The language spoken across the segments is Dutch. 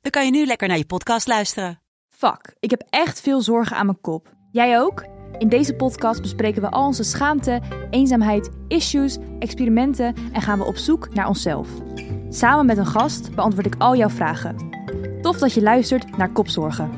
dan kan je nu lekker naar je podcast luisteren. Fuck, ik heb echt veel zorgen aan mijn kop. Jij ook? In deze podcast bespreken we al onze schaamte, eenzaamheid, issues, experimenten en gaan we op zoek naar onszelf. Samen met een gast beantwoord ik al jouw vragen. Tof dat je luistert naar Kopzorgen.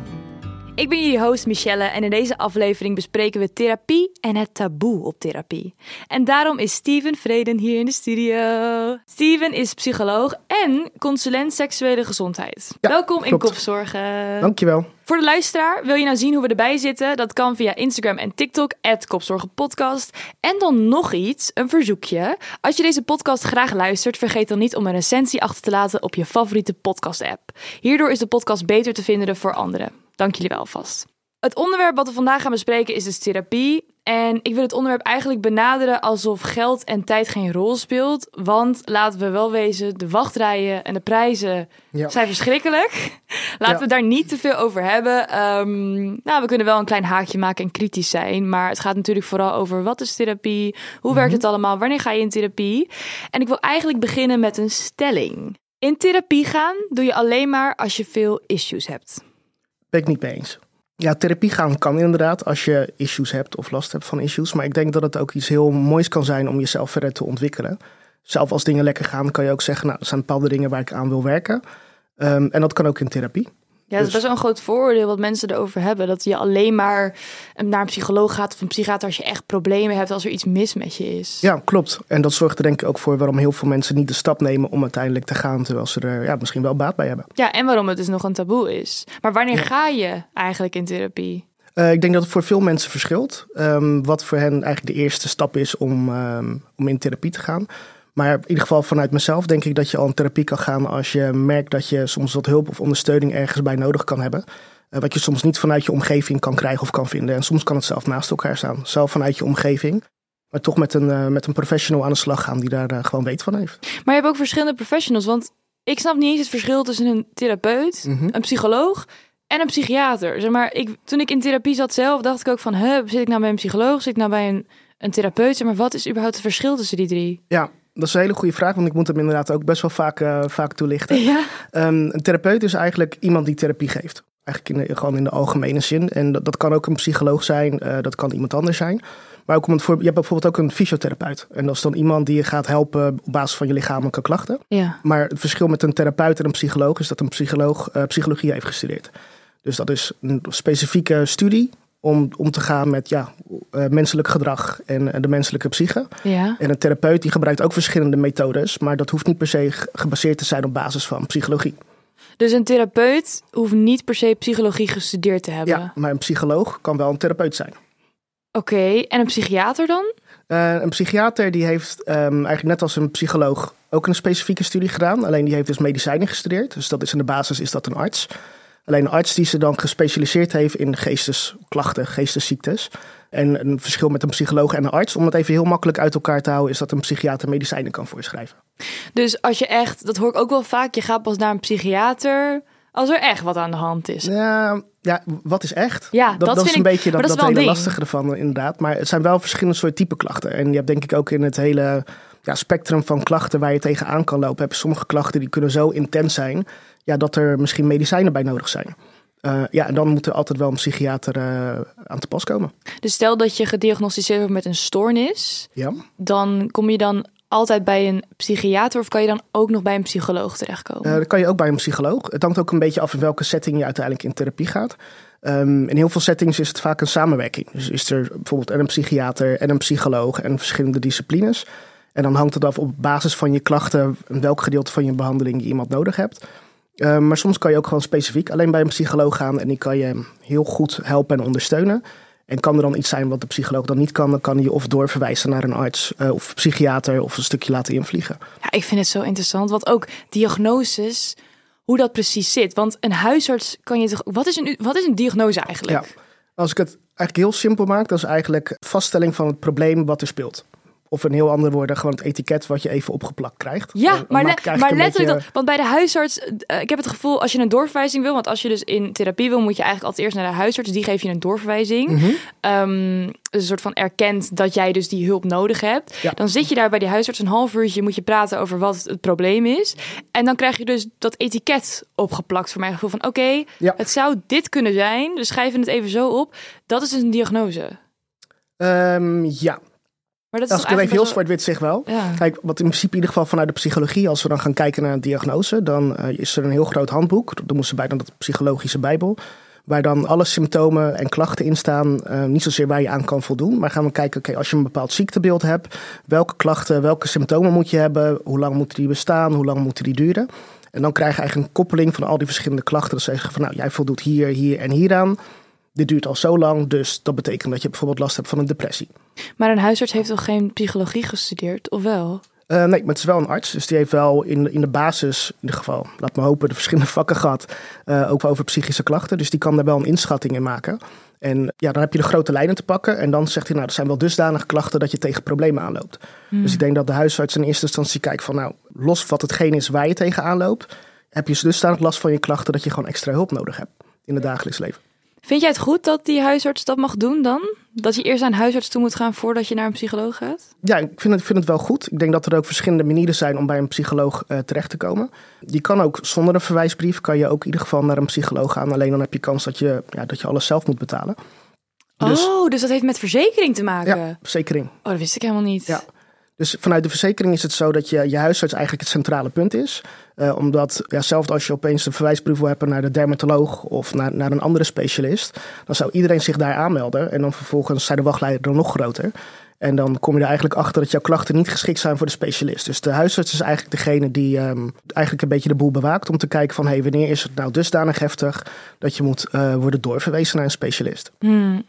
Ik ben jullie host Michelle en in deze aflevering bespreken we therapie en het taboe op therapie. En daarom is Steven Vreden hier in de studio. Steven is psycholoog en consulent seksuele gezondheid. Ja, Welkom in. Kopzorgen. Dankjewel. Voor de luisteraar, wil je nou zien hoe we erbij zitten? Dat kan via Instagram en TikTok, Kopzorgenpodcast. En dan nog iets, een verzoekje. Als je deze podcast graag luistert, vergeet dan niet om een recensie achter te laten op je favoriete podcast-app. Hierdoor is de podcast beter te vinden voor anderen. Dank jullie wel alvast. Het onderwerp wat we vandaag gaan bespreken is dus therapie. En ik wil het onderwerp eigenlijk benaderen alsof geld en tijd geen rol speelt. Want laten we wel wezen, de wachtrijen en de prijzen Ja. zijn verschrikkelijk. Laten Ja. we daar niet te veel over hebben. Ehm, nou, we kunnen wel een klein haakje maken en kritisch zijn. Maar het gaat natuurlijk vooral over wat is therapie? Hoe werkt het allemaal? Wanneer ga je in therapie? En ik wil eigenlijk beginnen met een stelling. In therapie gaan doe je alleen maar als je veel issues hebt. Ben ik niet mee eens. Ja, therapie gaan kan inderdaad als je issues hebt of last hebt van issues. Maar ik denk dat het ook iets heel moois kan zijn om jezelf verder te ontwikkelen. Zelf als dingen lekker gaan, kan je ook zeggen, nou, er zijn bepaalde dingen waar ik aan wil werken. Ehm, en dat kan ook in therapie. Ja, dat is Dus- best wel een groot vooroordeel wat mensen erover hebben. Dat je alleen maar naar een psycholoog gaat of een psychiater als je echt problemen hebt, als er iets mis met je is. Ja, klopt. En dat zorgt er denk ik ook voor waarom heel veel mensen niet de stap nemen om uiteindelijk te gaan, terwijl ze er ja, misschien wel baat bij hebben. Ja, en waarom het dus nog een taboe is. Maar wanneer ga je eigenlijk in therapie? Eh, ik denk dat het voor veel mensen verschilt. ehm, wat voor hen eigenlijk de eerste stap is om, ehm, om in therapie te gaan. Maar in ieder geval vanuit mezelf denk ik dat je al in therapie kan gaan als je merkt dat je soms wat hulp of ondersteuning ergens bij nodig kan hebben. Eh, wat je soms niet vanuit je omgeving kan krijgen of kan vinden. En soms kan het zelf naast elkaar staan. Zelf vanuit je omgeving. Maar toch met een, eh, met een professional aan de slag gaan die daar eh, gewoon weet van heeft. Maar je hebt ook verschillende professionals. Want ik snap niet eens het verschil tussen een therapeut, Mhm. een psycholoog en een psychiater. Zeg maar, ik, toen ik in therapie zat zelf, dacht ik ook van... Huh, zit ik nou bij een psycholoog? Zit ik nou bij een, een therapeut? Zeg maar, wat is überhaupt het verschil tussen die drie? Ja, dat is een hele goede vraag. Want ik moet hem inderdaad ook best wel vaak, eh, vaak toelichten. Ja. Ehm, een therapeut is eigenlijk iemand die therapie geeft. Eigenlijk in de, gewoon in de algemene zin. En dat, dat kan ook een psycholoog zijn, eh, dat kan iemand anders zijn. Maar ook om het voor, je hebt bijvoorbeeld ook een fysiotherapeut. En dat is dan iemand die je gaat helpen op basis van je lichamelijke klachten. Ja. Maar het verschil met een therapeut en een psycholoog is dat een psycholoog eh, psychologie heeft gestudeerd. Dus dat is een specifieke studie om om te gaan met ja, eh, menselijk gedrag en eh, de menselijke psyche. Ja. En een therapeut die gebruikt ook verschillende methodes, maar dat hoeft niet per se ge- gebaseerd te zijn op basis van psychologie. Dus een therapeut hoeft niet per se psychologie gestudeerd te hebben. Ja, maar een psycholoog kan wel een therapeut zijn. Oké, en een psychiater dan? Eh, een psychiater die heeft ehm, eigenlijk net als een psycholoog ook een specifieke studie gedaan. Alleen die heeft dus medicijnen gestudeerd. Dus dat is in de basis is dat een arts. Alleen een arts die ze dan gespecialiseerd heeft in geestesklachten, geestesziektes. En een verschil met een psycholoog en een arts, om het even heel makkelijk uit elkaar te houden, is dat een psychiater medicijnen kan voorschrijven. Dus als je echt, dat hoor ik ook wel vaak, je gaat pas naar een psychiater als er echt wat aan de hand is. Ja, ja wat is echt? Ja, dat is een ik- beetje dat, dat hele ding. lastige ervan, inderdaad. Maar het zijn wel verschillende soorten type klachten. En je hebt denk ik ook in het hele ja, spectrum van klachten waar je tegenaan kan lopen, heb je sommige klachten die kunnen zo intens zijn, ja, dat er misschien medicijnen bij nodig zijn. Eh, ja, en dan moet er altijd wel een psychiater eh, aan te pas komen. Dus stel dat je gediagnosticeerd wordt met een stoornis, Ja. dan kom je dan altijd bij een psychiater of kan je dan ook nog bij een psycholoog terechtkomen? Eh, dat kan je ook bij een psycholoog. Het hangt ook een beetje af in welke setting je uiteindelijk in therapie gaat. Ehm, in heel veel settings is het vaak een samenwerking. Dus is er bijvoorbeeld en een psychiater en een psycholoog en verschillende disciplines. En dan hangt het af op basis van je klachten en welk gedeelte van je behandeling je iemand nodig hebt. Ehm, maar soms kan je ook gewoon specifiek alleen bij een psycholoog gaan en die kan je heel goed helpen en ondersteunen. En kan er dan iets zijn wat de psycholoog dan niet kan, dan kan hij je of doorverwijzen naar een arts eh, of psychiater of een stukje laten invliegen. Ja, ik vind het zo interessant, want ook diagnoses. hoe dat precies zit. Want een huisarts kan je toch. Wat is een, wat is een diagnose eigenlijk? Ja. Als ik het eigenlijk heel simpel maak, dat is eigenlijk vaststelling van het probleem wat er speelt. Of in heel andere woorden, gewoon het etiket wat je even opgeplakt krijgt. Ja, Dan maar, le- maar een letterlijk, beetje- want bij de huisarts, eh, ik heb het gevoel, als je een doorverwijzing wil, want als je dus in therapie wil, moet je eigenlijk altijd eerst naar de huisarts, die geeft je een doorverwijzing. Mhm. Ehm, dus een soort van erkent dat jij dus die hulp nodig hebt. Ja. Dan zit je daar bij die huisarts een half uurtje, moet je praten over wat het probleem is. En dan krijg je dus dat etiket opgeplakt voor mijn gevoel van, oké, Ja. het zou dit kunnen zijn, dus schrijven het even zo op. Dat is dus een diagnose. Ehm, ja, Maar dat is als ik even heel zwart-wit zeg wel. Ja. Kijk, wat in principe in ieder geval vanuit de psychologie, als we dan gaan kijken naar een diagnose, dan eh, is er een heel groot handboek. Dat noemen ze bij dan dat psychologische bijbel. Waar dan alle symptomen en klachten in staan. eh, niet zozeer waar je aan kan voldoen. Maar gaan we kijken, oké, als je een bepaald ziektebeeld hebt. Welke klachten, welke symptomen moet je hebben? Hoe lang moeten die bestaan? Hoe lang moeten die duren? En dan krijg je eigenlijk een koppeling van al die verschillende klachten. Dat ze zeggen van, nou, jij voldoet hier, hier en hieraan. Dit duurt al zo lang, dus dat betekent dat je bijvoorbeeld last hebt van een depressie. Maar een huisarts heeft toch geen psychologie gestudeerd, of wel? Eh, nee, maar het is wel een arts. Dus die heeft wel in, in de basis, in ieder geval, laat me hopen, de verschillende vakken gehad. eh, ook over psychische klachten. Dus die kan daar wel een inschatting in maken. En ja, dan heb je de grote lijnen te pakken. En dan zegt hij, nou, er zijn wel dusdanige klachten dat je tegen problemen aanloopt. Dus ik denk dat de huisarts in eerste instantie kijkt van, nou, los wat hetgeen is waar je tegen aanloopt. Heb je dusdanig last van je klachten dat je gewoon extra hulp nodig hebt in het dagelijks leven. Vind jij het goed dat die huisarts dat mag doen dan? Dat je eerst naar een huisarts toe moet gaan voordat je naar een psycholoog gaat? Ja, ik vind het, vind het wel goed. Ik denk dat er ook verschillende manieren zijn om bij een psycholoog eh, terecht te komen. Die kan ook zonder een verwijsbrief, kan je ook in ieder geval naar een psycholoog gaan. Alleen dan heb je kans dat je, ja, dat je alles zelf moet betalen. Dus oh, dus dat heeft met verzekering te maken? ja, verzekering. Oh, dat wist ik helemaal niet. Ja. Dus vanuit de verzekering is het zo dat je, je huisarts eigenlijk het centrale punt is. Eh, omdat, ja, zelfs als je opeens een verwijsbrief wil hebben naar de dermatoloog of naar, naar een andere specialist, dan zou iedereen zich daar aanmelden. En dan vervolgens zijn de wachtlijsten dan nog groter. En dan kom je er eigenlijk achter dat jouw klachten niet geschikt zijn voor de specialist. Dus de huisarts is eigenlijk degene die ehm, eigenlijk een beetje de boel bewaakt om te kijken van hey, wanneer is het nou dusdanig heftig dat je moet eh, worden doorverwezen naar een specialist. Hmm.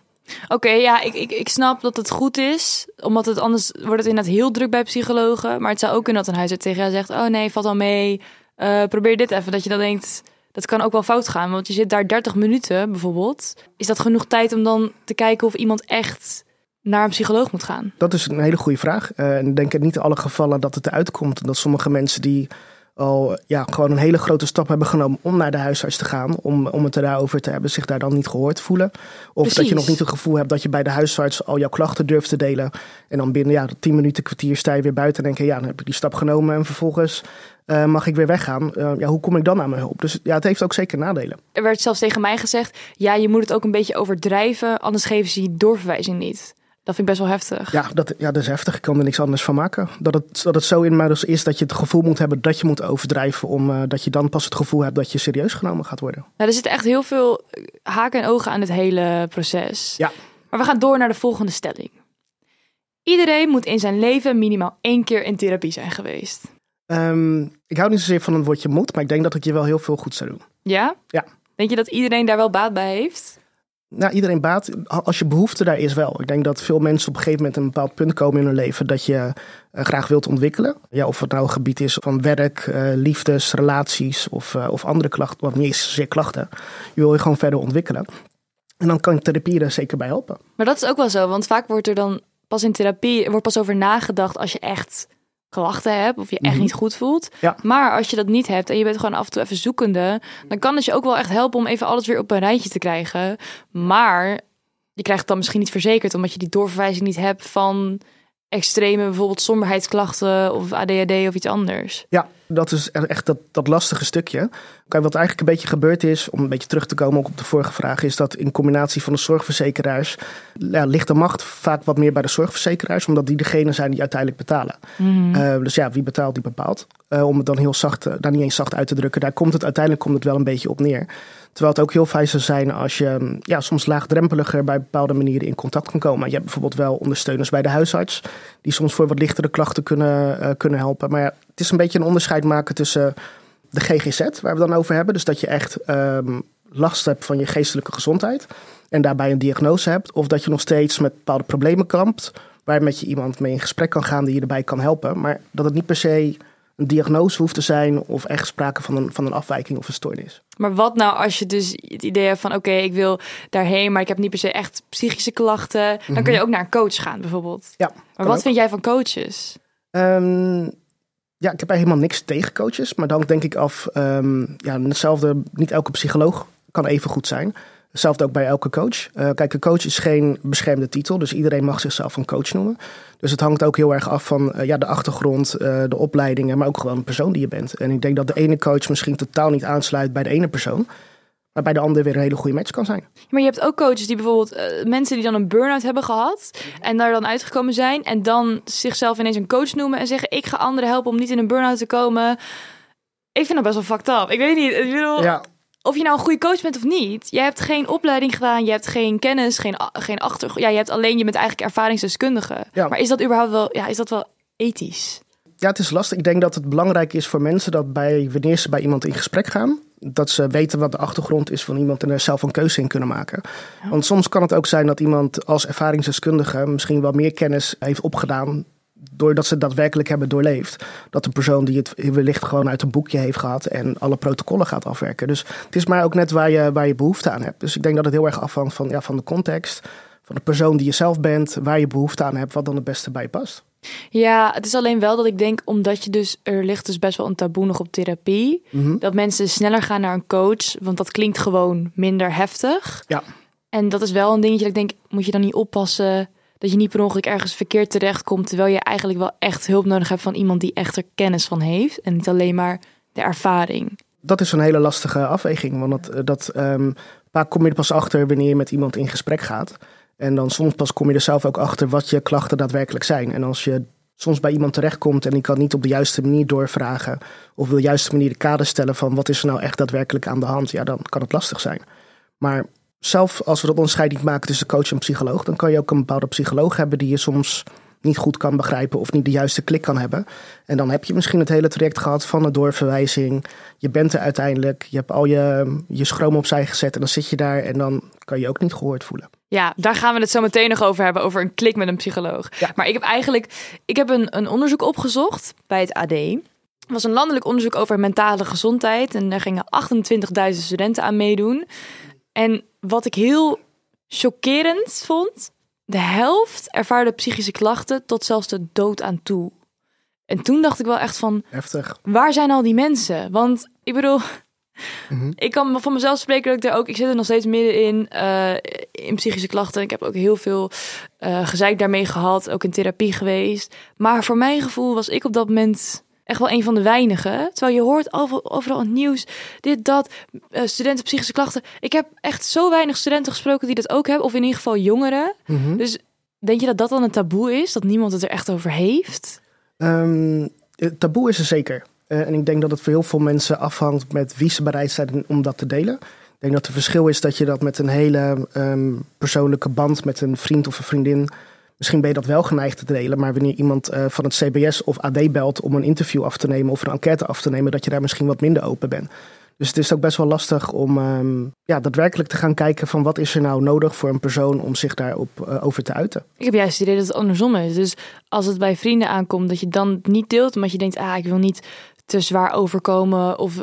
Oké, ja, ik, ik, ik snap dat het goed is. Omdat het anders wordt het inderdaad heel druk bij psychologen. Maar het zou ook kunnen dat een huisarts tegen jou zegt... oh nee, valt al mee, Eh, probeer dit even. Dat je dan denkt, dat kan ook wel fout gaan. Want je zit daar 30 minuten bijvoorbeeld. Is dat genoeg tijd om dan te kijken of iemand echt naar een psycholoog moet gaan? Dat is een hele goede vraag. En ik denk in niet alle gevallen dat het eruit komt dat sommige mensen die al ja, gewoon een hele grote stap hebben genomen om naar de huisarts te gaan, om, om het er daarover te hebben, zich daar dan niet gehoord voelen. Of dat je nog niet het gevoel hebt dat je bij de huisarts al jouw klachten durft te delen. En dan binnen ja, 10 minuten, kwartier sta je weer buiten en denk je, ja, dan heb ik die stap genomen en vervolgens eh, mag ik weer weggaan. Eh, ja, hoe kom ik dan aan mijn hulp? Dus ja, het heeft ook zeker nadelen. Er werd zelfs tegen mij gezegd... ja, je moet het ook een beetje overdrijven... anders geven ze je doorverwijzing niet. Dat vind ik best wel heftig. Ja dat, ja, dat is heftig. Ik kan er niks anders van maken. Dat het, dat het zo in maar dus is dat je het gevoel moet hebben dat je moet overdrijven. Omdat dat je dan pas het gevoel hebt dat je serieus genomen gaat worden. Nou, er zitten echt heel veel eh, haken en ogen aan het hele proces. Ja. Maar we gaan door naar de volgende stelling. Iedereen moet in zijn leven minimaal één keer in therapie zijn geweest. Ehm, ik hou niet zozeer van het woordje moet, maar ik denk dat het je wel heel veel goed zou doen. Ja? Ja. Denk je dat iedereen daar wel baat bij heeft? Nou, iedereen baat, als je behoefte daar is wel. Ik denk dat veel mensen op een gegeven moment een bepaald punt komen in hun leven dat je eh, graag wilt ontwikkelen. Ja, of het nou een gebied is van werk, eh, liefdes, relaties of, eh, of andere klachten, of niet eens zozeer klachten. Je wil je gewoon verder ontwikkelen. En dan kan therapie er zeker bij helpen. Maar dat is ook wel zo, want vaak wordt er dan pas in therapie, er wordt pas over nagedacht als je echt klachten hebt of je echt Mhm. niet goed voelt. Ja. Maar als je dat niet hebt en je bent gewoon af en toe even zoekende, dan kan het je ook wel echt helpen om even alles weer op een rijtje te krijgen. Maar je krijgt het dan misschien niet verzekerd omdat je die doorverwijzing niet hebt van extreme bijvoorbeeld somberheidsklachten of ADHD of iets anders. Ja, dat is e- echt dat, dat lastige stukje. Kijk, wat eigenlijk een beetje gebeurd is, om een beetje terug te komen ook op de vorige vraag, is dat in combinatie van de zorgverzekeraars ja, ligt de macht vaak wat meer bij de zorgverzekeraars, omdat die degene zijn die uiteindelijk betalen. Eh, dus ja, wie betaalt, die bepaalt. Eh, om het dan heel zacht, eh, daar niet eens zacht uit te drukken, daar komt het uiteindelijk komt het wel een beetje op neer. Terwijl het ook heel fijn zou zijn als je mm, ja, soms laagdrempeliger bij bepaalde manieren in contact kan komen. Je hebt bijvoorbeeld wel ondersteuners bij de huisarts, die soms voor wat lichtere klachten kunnen, eh, kunnen helpen. Maar ja, het is een beetje een onderscheid maken tussen de GGZ, waar we dan over hebben. Dus dat je echt ehm, last hebt van je geestelijke gezondheid en daarbij een diagnose hebt. Of dat je nog steeds met bepaalde problemen kampt, waar met je iemand mee in gesprek kan gaan die je erbij kan helpen. Maar dat het niet per se een diagnose hoeft te zijn of echt sprake van een, van een afwijking of een stoornis. Maar wat nou als je dus het idee hebt van oké, ik wil daarheen, maar ik heb niet per se echt psychische klachten. Dan kun je ook naar een coach gaan bijvoorbeeld. Ja, Maar wat ook. vind jij van coaches? Ehm, ja, ik heb eigenlijk helemaal niks tegen coaches. Maar dan denk ik af, ehm, ja, hetzelfde, niet elke psycholoog kan even goed zijn. Hetzelfde ook bij elke coach. Eh, kijk, een coach is geen beschermde titel, dus iedereen mag zichzelf een coach noemen. Dus het hangt ook heel erg af van eh, ja, de achtergrond, eh, de opleidingen, maar ook gewoon de persoon die je bent. En ik denk dat de ene coach misschien totaal niet aansluit bij de ene persoon, maar bij de andere weer een hele goede match kan zijn. Maar je hebt ook coaches die bijvoorbeeld mensen die dan een burn-out hebben gehad en daar dan uitgekomen zijn en dan zichzelf ineens een coach noemen en zeggen ik ga anderen helpen om niet in een burn-out te komen. Ik vind dat best wel fucked up. Ik weet niet, ik bedoel, Ja, of je nou een goede coach bent of niet. Je hebt geen opleiding gedaan, je hebt geen kennis, geen, geen achtergrond. Ja, je hebt alleen, je bent eigenlijk ervaringsdeskundige. Ja. Maar is dat überhaupt wel, ja, is dat wel ethisch? Ja, het is lastig. Ik denk dat het belangrijk is voor mensen dat bij, wanneer ze bij iemand in gesprek gaan, dat ze weten wat de achtergrond is van iemand en er zelf een keuze in kunnen maken. Want soms kan het ook zijn dat iemand als ervaringsdeskundige misschien wel meer kennis heeft opgedaan doordat ze het daadwerkelijk hebben doorleefd. Dat de persoon die het wellicht gewoon uit een boekje heeft gehad en alle protocollen gaat afwerken. Dus het is maar ook net waar je, waar je behoefte aan hebt. Dus ik denk dat het heel erg afhangt van, ja, van de context, van de persoon die je zelf bent, waar je behoefte aan hebt, wat dan het beste bij je past. Ja, het is alleen wel dat ik denk, omdat je dus, er ligt dus best wel een taboe nog op therapie, Mhm. dat mensen sneller gaan naar een coach, want dat klinkt gewoon minder heftig. Ja. En dat is wel een dingetje dat ik denk, moet je dan niet oppassen dat je niet per ongeluk ergens verkeerd terechtkomt, terwijl je eigenlijk wel echt hulp nodig hebt van iemand die echt er kennis van heeft en niet alleen maar de ervaring. dat is een hele lastige afweging. Want dat, dat, ehm, vaak kom je er pas achter wanneer je met iemand in gesprek gaat. En dan soms pas kom je er zelf ook achter wat je klachten daadwerkelijk zijn. En als je soms bij iemand terechtkomt en die kan niet op de juiste manier doorvragen. of op de juiste manier de kader stellen van wat is er nou echt daadwerkelijk aan de hand. Ja, dan kan het lastig zijn. Maar zelf als we dat onderscheid niet maken tussen coach en psycholoog. dan kan je ook een bepaalde psycholoog hebben die je soms niet goed kan begrijpen of niet de juiste klik kan hebben. En dan heb je misschien het hele traject gehad van de doorverwijzing. Je bent er uiteindelijk, je hebt al je, je schroom opzij gezet en dan zit je daar en dan kan je ook niet gehoord voelen. Ja, daar gaan we het zo meteen nog over hebben, over een klik met een psycholoog. Ja. Maar ik heb eigenlijk, ik heb een, een onderzoek opgezocht bij het AD. Het was een landelijk onderzoek over mentale gezondheid en daar gingen 28.000 studenten aan meedoen. En wat ik heel chockerend vond, de helft ervaarde psychische klachten tot zelfs de dood aan toe. En toen dacht ik wel echt van, Heftig. waar zijn al die mensen? Want ik bedoel, Mhm. ik kan van mezelf spreken dat ik er ook, ik zit er nog steeds middenin eh in psychische klachten. Ik heb ook heel veel eh gezeik daarmee gehad, ook in therapie geweest. Maar voor mijn gevoel was ik op dat moment echt wel een van de weinigen. Terwijl je hoort over- overal in het nieuws, dit, dat, eh, studenten psychische klachten. Ik heb echt zo weinig studenten gesproken die dat ook hebben, of in ieder geval jongeren. Mhm. Dus denk je dat dat dan een taboe is, dat niemand het er echt over heeft? Het taboe is er zeker. Eh, en ik denk dat het voor heel veel mensen afhangt met wie ze bereid zijn om dat te delen. Ik denk dat het verschil is dat je dat met een hele ehm, persoonlijke band met een vriend of een vriendin. Misschien ben je dat wel geneigd te delen, maar wanneer iemand eh, van het CBS of AD belt om een interview af te nemen of een enquête af te nemen, dat je daar misschien wat minder open bent. Dus het is ook best wel lastig om ehm, ja, daadwerkelijk te gaan kijken van wat is er nou nodig voor een persoon om zich daarop eh, over te uiten. Ik heb juist het idee dat het andersom is. Dus als het bij vrienden aankomt, dat je dan niet deelt, omdat je denkt, ah, ik wil niet te zwaar overkomen of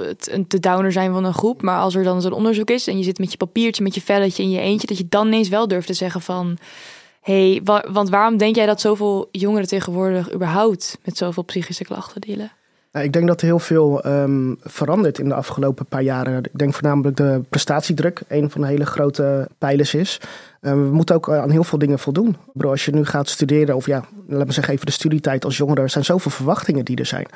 te downer zijn van een groep. Maar als er dan zo'n onderzoek is en je zit met je papiertje, met je velletje in je eentje, dat je dan ineens wel durft te zeggen van, hey, wa- want waarom denk jij dat zoveel jongeren tegenwoordig überhaupt met zoveel psychische klachten dealen? Nou, ik denk dat er heel veel ehm, verandert in de afgelopen paar jaren. Ik denk voornamelijk de prestatiedruk, een van de hele grote pijlers is. Eh, we moeten ook aan heel veel dingen voldoen. Bro, als je nu gaat studeren, of ja, laat me zeggen even de studietijd als jongere, er zijn zoveel verwachtingen die er zijn.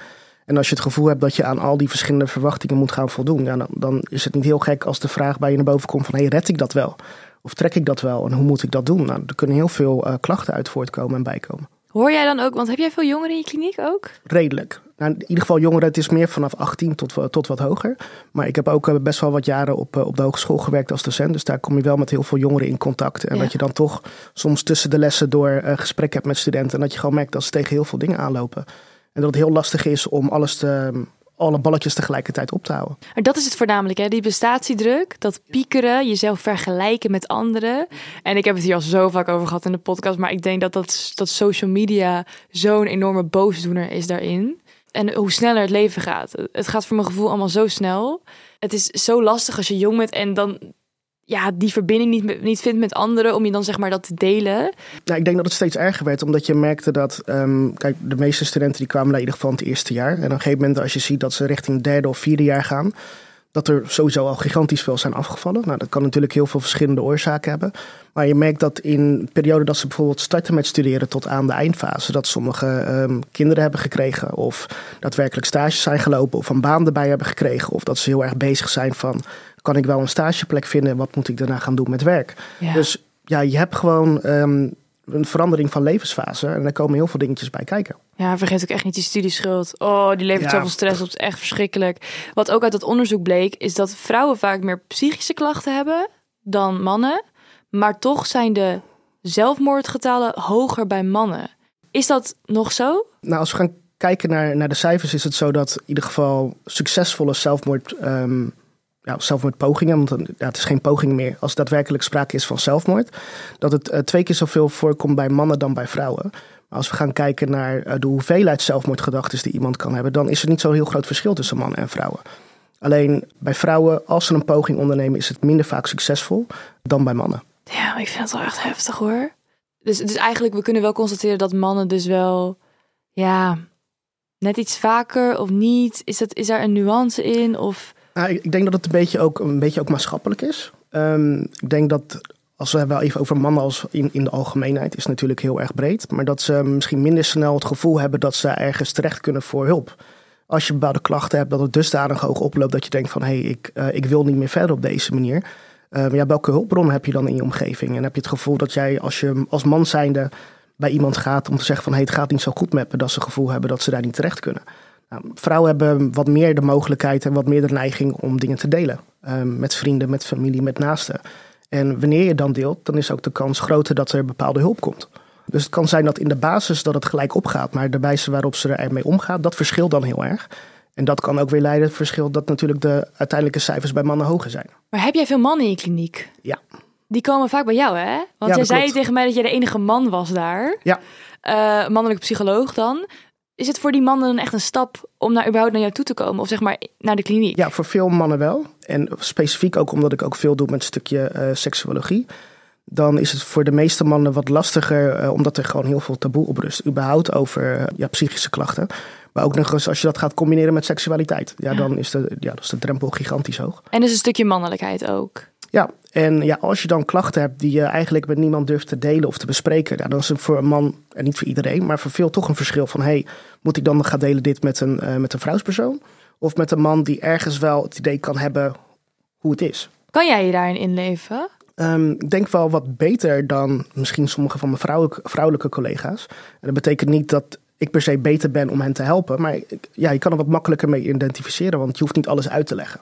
En als je het gevoel hebt dat je aan al die verschillende verwachtingen moet gaan voldoen, dan, dan is het niet heel gek als de vraag bij je naar boven komt van, hey, red ik dat wel? Of trek ik dat wel? En hoe moet ik dat doen? Nou, er kunnen heel veel eh, klachten uit voortkomen en bijkomen. Hoor jij dan ook, want heb jij veel jongeren in je kliniek ook? Redelijk. Nou, in ieder geval jongeren, het is meer vanaf 18 tot, wa- tot wat hoger. Maar ik heb ook eh, best wel wat jaren op, eh, op de hogeschool gewerkt als docent. Dus daar kom je wel met heel veel jongeren in contact. En Ja. dat je dan toch soms tussen de lessen door eh, gesprek hebt met studenten. En dat je gewoon merkt dat ze tegen heel veel dingen aanlopen. En dat het heel lastig is om alles te, alle balletjes tegelijkertijd op te houden. Maar dat is het voornamelijk, hè? die prestatiedruk, dat piekeren, jezelf vergelijken met anderen. En ik heb het hier al zo vaak over gehad in de podcast, maar ik denk dat, dat, dat social media zo'n enorme boosdoener is daarin. en hoe sneller het leven gaat. Het gaat voor mijn gevoel allemaal zo snel. Het is zo lastig als je jong bent en dan ja, die verbinding niet, niet vindt met anderen om je dan zeg maar dat te delen. Nou, ik denk dat het steeds erger werd, omdat je merkte dat, ehm, kijk, de meeste studenten die kwamen naar in ieder geval in het eerste jaar. En op een gegeven moment, als je ziet dat ze richting derde of vierde jaar gaan, dat er sowieso al gigantisch veel zijn afgevallen. Nou, dat kan natuurlijk heel veel verschillende oorzaken hebben. Maar je merkt dat in de periode dat ze bijvoorbeeld starten met studeren tot aan de eindfase, dat sommige um, kinderen hebben gekregen of daadwerkelijk stages zijn gelopen of een baan erbij hebben gekregen. Of dat ze heel erg bezig zijn van, kan ik wel een stageplek vinden en wat moet ik daarna gaan doen met werk? Ja. Dus ja, je hebt gewoon um, een verandering van levensfase en daar komen heel veel dingetjes bij kijken. Ja, vergeet ook echt niet die studieschuld. Oh, die levert Ja. zoveel stress op. Het is echt verschrikkelijk. Wat ook uit dat onderzoek bleek, is dat vrouwen vaak meer psychische klachten hebben dan mannen. Maar toch zijn de zelfmoordgetallen hoger bij mannen. Is dat nog zo? Nou, als we gaan kijken naar, naar de cijfers, is het zo dat in ieder geval succesvolle zelfmoord, ehm, ja, zelfmoordpogingen, want ja, het is geen poging meer, als daadwerkelijk sprake is van zelfmoord, dat het eh, twee keer zoveel voorkomt bij mannen dan bij vrouwen. Maar als we gaan kijken naar eh, de hoeveelheid zelfmoordgedachten die iemand kan hebben, dan is er niet zo'n heel groot verschil tussen mannen en vrouwen. Alleen bij vrouwen, als ze een poging ondernemen, is het minder vaak succesvol dan bij mannen. Ja, ik vind het wel echt heftig hoor. Dus, dus eigenlijk, we kunnen wel constateren dat mannen dus wel, ja, net iets vaker of niet. Is, dat, is daar een nuance in? Of Nou, ik denk dat het een beetje ook, een beetje ook maatschappelijk is. Ehm, ik denk dat als we wel even over mannen als in, in de algemeenheid, is natuurlijk heel erg breed. Maar dat ze misschien minder snel het gevoel hebben dat ze ergens terecht kunnen voor hulp. Als je bepaalde klachten hebt, dat het dusdanig hoog oploopt dat je denkt van hé, hey, ik, eh, ik wil niet meer verder op deze manier. Eh, maar ja, welke hulpbron heb je dan in je omgeving? En heb je het gevoel dat jij als je als man zijnde bij iemand gaat om te zeggen van hé, hey, het gaat niet zo goed met me, dat ze het gevoel hebben dat ze daar niet terecht kunnen. Nou, vrouwen hebben wat meer de mogelijkheid en wat meer de neiging om dingen te delen. Ehm, met vrienden, met familie, met naasten. En wanneer je dan deelt, dan is ook de kans groter dat er bepaalde hulp komt. Dus het kan zijn dat in de basis dat het gelijk opgaat, maar de wijze waarop ze ermee omgaat, dat verschilt dan heel erg. En dat kan ook weer leiden tot het verschil dat natuurlijk de uiteindelijke cijfers bij mannen hoger zijn. Maar heb jij veel mannen in je kliniek? Ja. Die komen vaak bij jou, hè? Want Ja, jij zei tegen mij dat jij de enige man was daar. Ja. Eh, mannelijke psycholoog dan. Is het voor die mannen dan echt een stap om naar, überhaupt naar jou toe te komen? Of zeg maar naar de kliniek? Ja, voor veel mannen wel. En specifiek ook omdat ik ook veel doe met een stukje eh, seksuologie. Dan is het voor de meeste mannen wat lastiger, eh, omdat er gewoon heel veel taboe op rust. Überhaupt over eh, ja, psychische klachten. Maar ook nog eens als je dat gaat combineren met seksualiteit. Ja, Ja. dan is de, ja, dat is de drempel gigantisch hoog. En dus een stukje mannelijkheid ook. Ja, en ja, als je dan klachten hebt die je eigenlijk met niemand durft te delen of te bespreken, dan is het voor een man, en niet voor iedereen, maar voor veel toch een verschil van, hey, moet ik dan gaan delen dit met een, eh, met een vrouwspersoon? Of met een man die ergens wel het idee kan hebben hoe het is? Kan jij je daarin inleven? Ehm, ik denk wel wat beter dan misschien sommige van mijn vrouwelijke, vrouwelijke collega's. En dat betekent niet dat ik per se beter ben om hen te helpen, maar ik- ja, je kan er wat makkelijker mee identificeren, want je hoeft niet alles uit te leggen.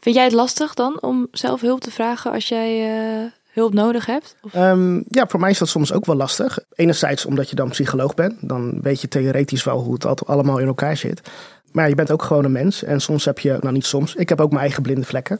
Vind jij het lastig dan om zelf hulp te vragen als jij eh, hulp nodig hebt? Of... Ehm, ja, voor mij is dat soms ook wel lastig. Enerzijds omdat je dan psycholoog bent. Dan weet je theoretisch wel hoe het al- allemaal in elkaar zit. Maar je bent ook gewoon een mens. En soms heb je, nou niet soms, ik heb ook mijn eigen blinde vlekken.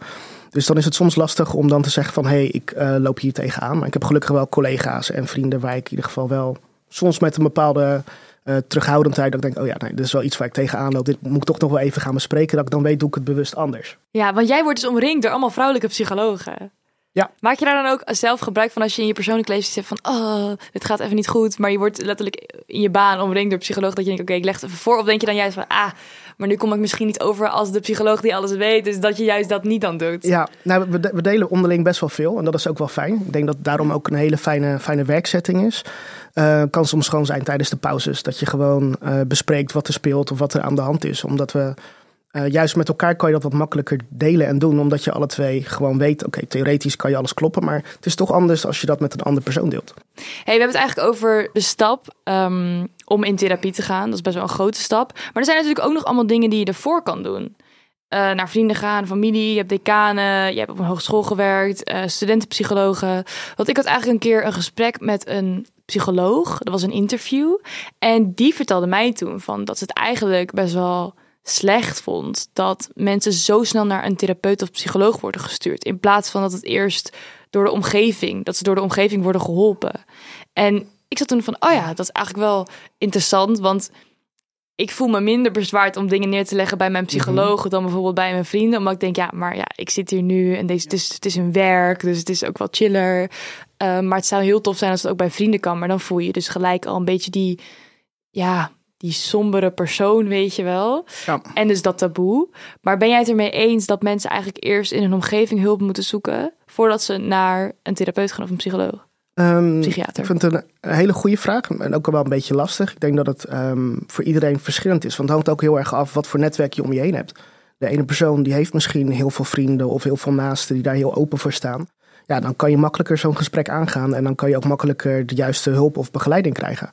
Dus dan is het soms lastig om dan te zeggen van... hé, hey, ik eh, loop hier tegenaan. Maar ik heb gelukkig wel collega's en vrienden waar ik in ieder geval wel... soms met een bepaalde eh, terughoudendheid... dat ik denk, oh ja, nee, dit is wel iets waar ik tegenaan loop. Dit moet ik toch nog wel even gaan bespreken. Dat ik dan weet, doe ik het bewust anders. Ja, want jij wordt dus omringd door allemaal vrouwelijke psychologen. Ja. Maak je daar dan ook zelf gebruik van als je in je persoonlijke leven zegt van... oh, dit gaat even niet goed. Maar je wordt letterlijk in je baan omringd door psycholoog. Dat je denkt, oké, ik leg het even voor. Of denk je dan juist van, ah, maar nu kom ik misschien niet over als de psycholoog die alles weet. Dus dat je juist dat niet dan doet. Ja, nou, we, we delen onderling best wel veel en dat is ook wel fijn. Ik denk dat het daarom ook een hele fijne, fijne werksetting is. Eh, kan soms gewoon zijn tijdens de pauzes dat je gewoon eh, bespreekt wat er speelt of wat er aan de hand is. Omdat we eh, juist met elkaar kan je dat wat makkelijker delen en doen, omdat je alle twee gewoon weet, oké, theoretisch kan je alles kloppen, maar het is toch anders als je dat met een andere persoon deelt. Hey, we hebben het eigenlijk over de stap ehm, om in therapie te gaan. Dat is best wel een grote stap. Maar er zijn natuurlijk ook nog allemaal dingen die je ervoor kan doen. Eh, naar vrienden gaan, familie, je hebt decanen, je hebt op een hogeschool gewerkt, eh, studentenpsychologen. Want ik had eigenlijk een keer een gesprek met een psycholoog. Dat was een interview. En die vertelde mij toen van dat ze het eigenlijk best wel slecht vond dat mensen zo snel naar een therapeut of psycholoog worden gestuurd. In plaats van dat het eerst door de omgeving, dat ze door de omgeving worden geholpen. En ik zat toen van, oh ja, dat is eigenlijk wel interessant, want ik voel me minder bezwaard om dingen neer te leggen bij mijn psycholoog dan bijvoorbeeld bij mijn vrienden. Omdat ik denk, ja, maar ja, ik zit hier nu en deze, het, is, het is een werk, dus het is ook wel chiller. Uh, maar het zou heel tof zijn als het ook bij vrienden kan. Maar dan voel je dus gelijk al een beetje die, ja, die sombere persoon, weet je wel. Ja. En dus dat taboe. Maar ben jij het ermee eens dat mensen eigenlijk eerst in hun omgeving hulp moeten zoeken voordat ze naar een therapeut gaan of een psycholoog? Ehm, Psychiater. Ik vind het een hele goede vraag en ook wel een beetje lastig. Ik denk dat het ehm, voor iedereen verschillend is. Want het hangt ook heel erg af wat voor netwerk je om je heen hebt. De ene persoon die heeft misschien heel veel vrienden of heel veel naasten die daar heel open voor staan. Ja, dan kan je makkelijker zo'n gesprek aangaan en dan kan je ook makkelijker de juiste hulp of begeleiding krijgen.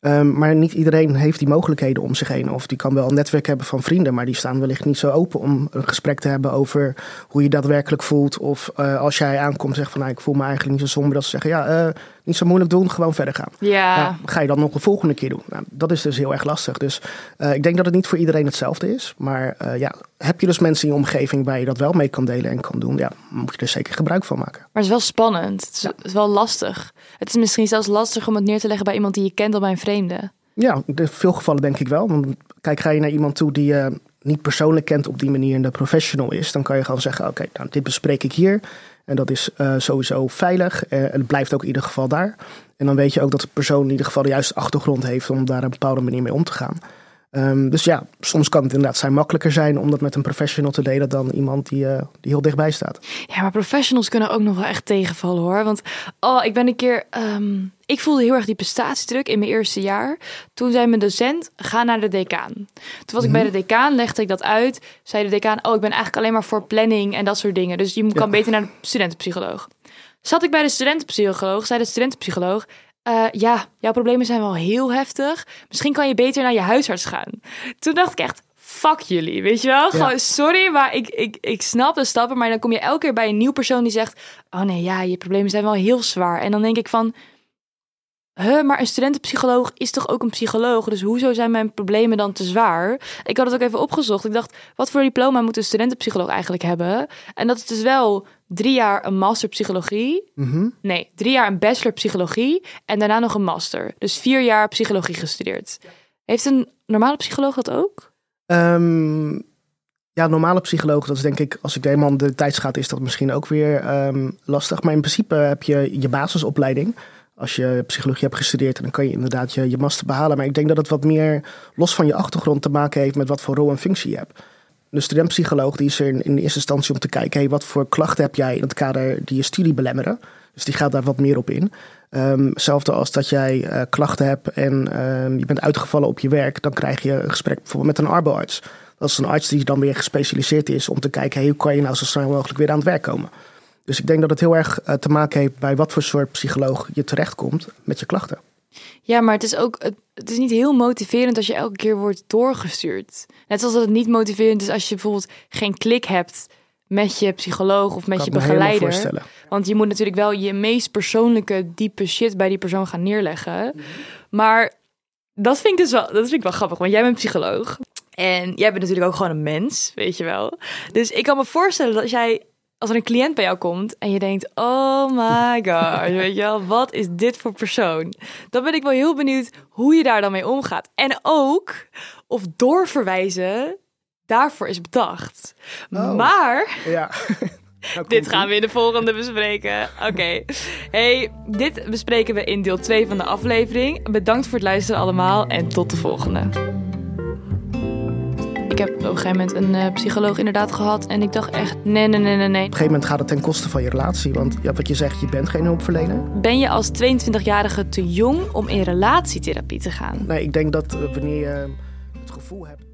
Um, maar niet iedereen heeft die mogelijkheden om zich heen. Of die kan wel een netwerk hebben van vrienden, maar die staan wellicht niet zo open om een gesprek te hebben over hoe je daadwerkelijk voelt. Of uh, als jij aankomt zegt van nou, ik voel me eigenlijk niet zo somber, dat ze zeggen ja, uh, niet zo moeilijk doen, gewoon verder gaan. Ja. Nou, ga je dan nog de volgende keer doen? Nou, dat is dus heel erg lastig. Dus uh, ik denk dat het niet voor iedereen hetzelfde is. Maar ja, heb je dus mensen in je omgeving waar je dat wel mee kan delen en kan doen, ja, moet je er zeker gebruik van maken. Maar het is wel spannend. Het is, ja. het is wel lastig. Het is misschien zelfs lastig om het neer te leggen bij iemand die je kent of bij een vreemde. Ja, in veel gevallen denk ik wel. Want kijk, ga je naar iemand toe die je niet persoonlijk kent op die manier en de professional is, dan kan je gewoon zeggen: Oké, nou, dit bespreek ik hier. En dat is uh, sowieso veilig. Uh, en het blijft ook in ieder geval daar. En dan weet je ook dat de persoon in ieder geval de juiste achtergrond heeft om daar een bepaalde manier mee om te gaan. Um, dus ja, soms kan het inderdaad zijn makkelijker zijn om dat met een professional te delen dan iemand die, uh, die heel dichtbij staat. Ja, maar professionals kunnen ook nog wel echt tegenvallen hoor. Want oh, ik ben een keer. Um, ik voelde heel erg die prestatiedruk in mijn eerste jaar. Toen zei mijn docent: ga naar de decaan. Toen was ik mm bij de decaan, legde ik dat uit. Zei de decaan: Oh, ik ben eigenlijk alleen maar voor planning en dat soort dingen. Dus je kan ja. beter naar de studentenpsycholoog. Zat ik bij de studentenpsycholoog, zei de studentenpsycholoog. Uh, ja, jouw problemen zijn wel heel heftig. Misschien kan je beter naar je huisarts gaan. Toen dacht ik echt, fuck jullie, weet je wel? Ja. Gewoon, sorry, maar ik, ik, ik snap de stappen. Maar dan kom je elke keer bij een nieuw persoon die zegt... oh nee, ja, je problemen zijn wel heel zwaar. En dan denk ik van... Huh, maar een studentenpsycholoog is toch ook een psycholoog? Dus hoezo zijn mijn problemen dan te zwaar? Ik had het ook even opgezocht. Ik dacht, wat voor diploma moet een studentenpsycholoog eigenlijk hebben? En dat is dus wel drie jaar een master psychologie. Mm -hmm. Nee, drie jaar een bachelor psychologie. En daarna nog een master. Dus vier jaar psychologie gestudeerd. Heeft een normale psycholoog dat ook? Um, ja, normale psycholoog, dat is denk ik, als ik eenmaal de tijd gaat, is dat misschien ook weer um, lastig. Maar in principe heb je je basisopleiding als je psychologie hebt gestudeerd, dan kan je inderdaad je, je master behalen. Maar ik denk dat het wat meer los van je achtergrond te maken heeft met wat voor rol en functie je hebt. De studentpsycholoog die is er in, in eerste instantie om te kijken, hey, wat voor klachten heb jij in het kader die je studie belemmeren. Dus die gaat daar wat meer op in. Um, hetzelfde als dat jij uh, klachten hebt en um, je bent uitgevallen op je werk, dan krijg je een gesprek bijvoorbeeld met een arboarts. Dat is een arts die dan weer gespecialiseerd is om te kijken, hey, hoe kan je nou zo snel mogelijk weer aan het werk komen. Dus ik denk dat het heel erg uh, te maken heeft bij wat voor soort psycholoog je terechtkomt met je klachten. Ja, maar het is ook het is niet heel motiverend als je elke keer wordt doorgestuurd. Net zoals dat het niet motiverend is als je bijvoorbeeld geen klik hebt met je psycholoog of met kan je me begeleider. Want je moet natuurlijk wel je meest persoonlijke diepe shit bij die persoon gaan neerleggen. Maar dat vind ik dus wel, dat vind ik wel grappig, want jij bent psycholoog. En jij bent natuurlijk ook gewoon een mens, weet je wel. Dus ik kan me voorstellen dat als jij als er een cliënt bij jou komt en je denkt: Oh my god, weet je wel, wat is dit voor persoon? Dan ben ik wel heel benieuwd hoe je daar dan mee omgaat. En ook of doorverwijzen daarvoor is bedacht. Oh. Maar. Ja. Dit gaan we in de volgende bespreken. Oké. Okay. Hey, dit bespreken we in deel 2 van de aflevering. Bedankt voor het luisteren allemaal en tot de volgende. Ik heb op een gegeven moment een uh, psycholoog inderdaad gehad. En ik dacht echt, nee, nee, nee, nee, nee. Op een gegeven moment gaat het ten koste van je relatie. Want ja, wat je zegt, je bent geen hulpverlener. Ben je als 22-jarige te jong om in relatietherapie te gaan? Nee, ik denk dat uh, wanneer je het gevoel hebt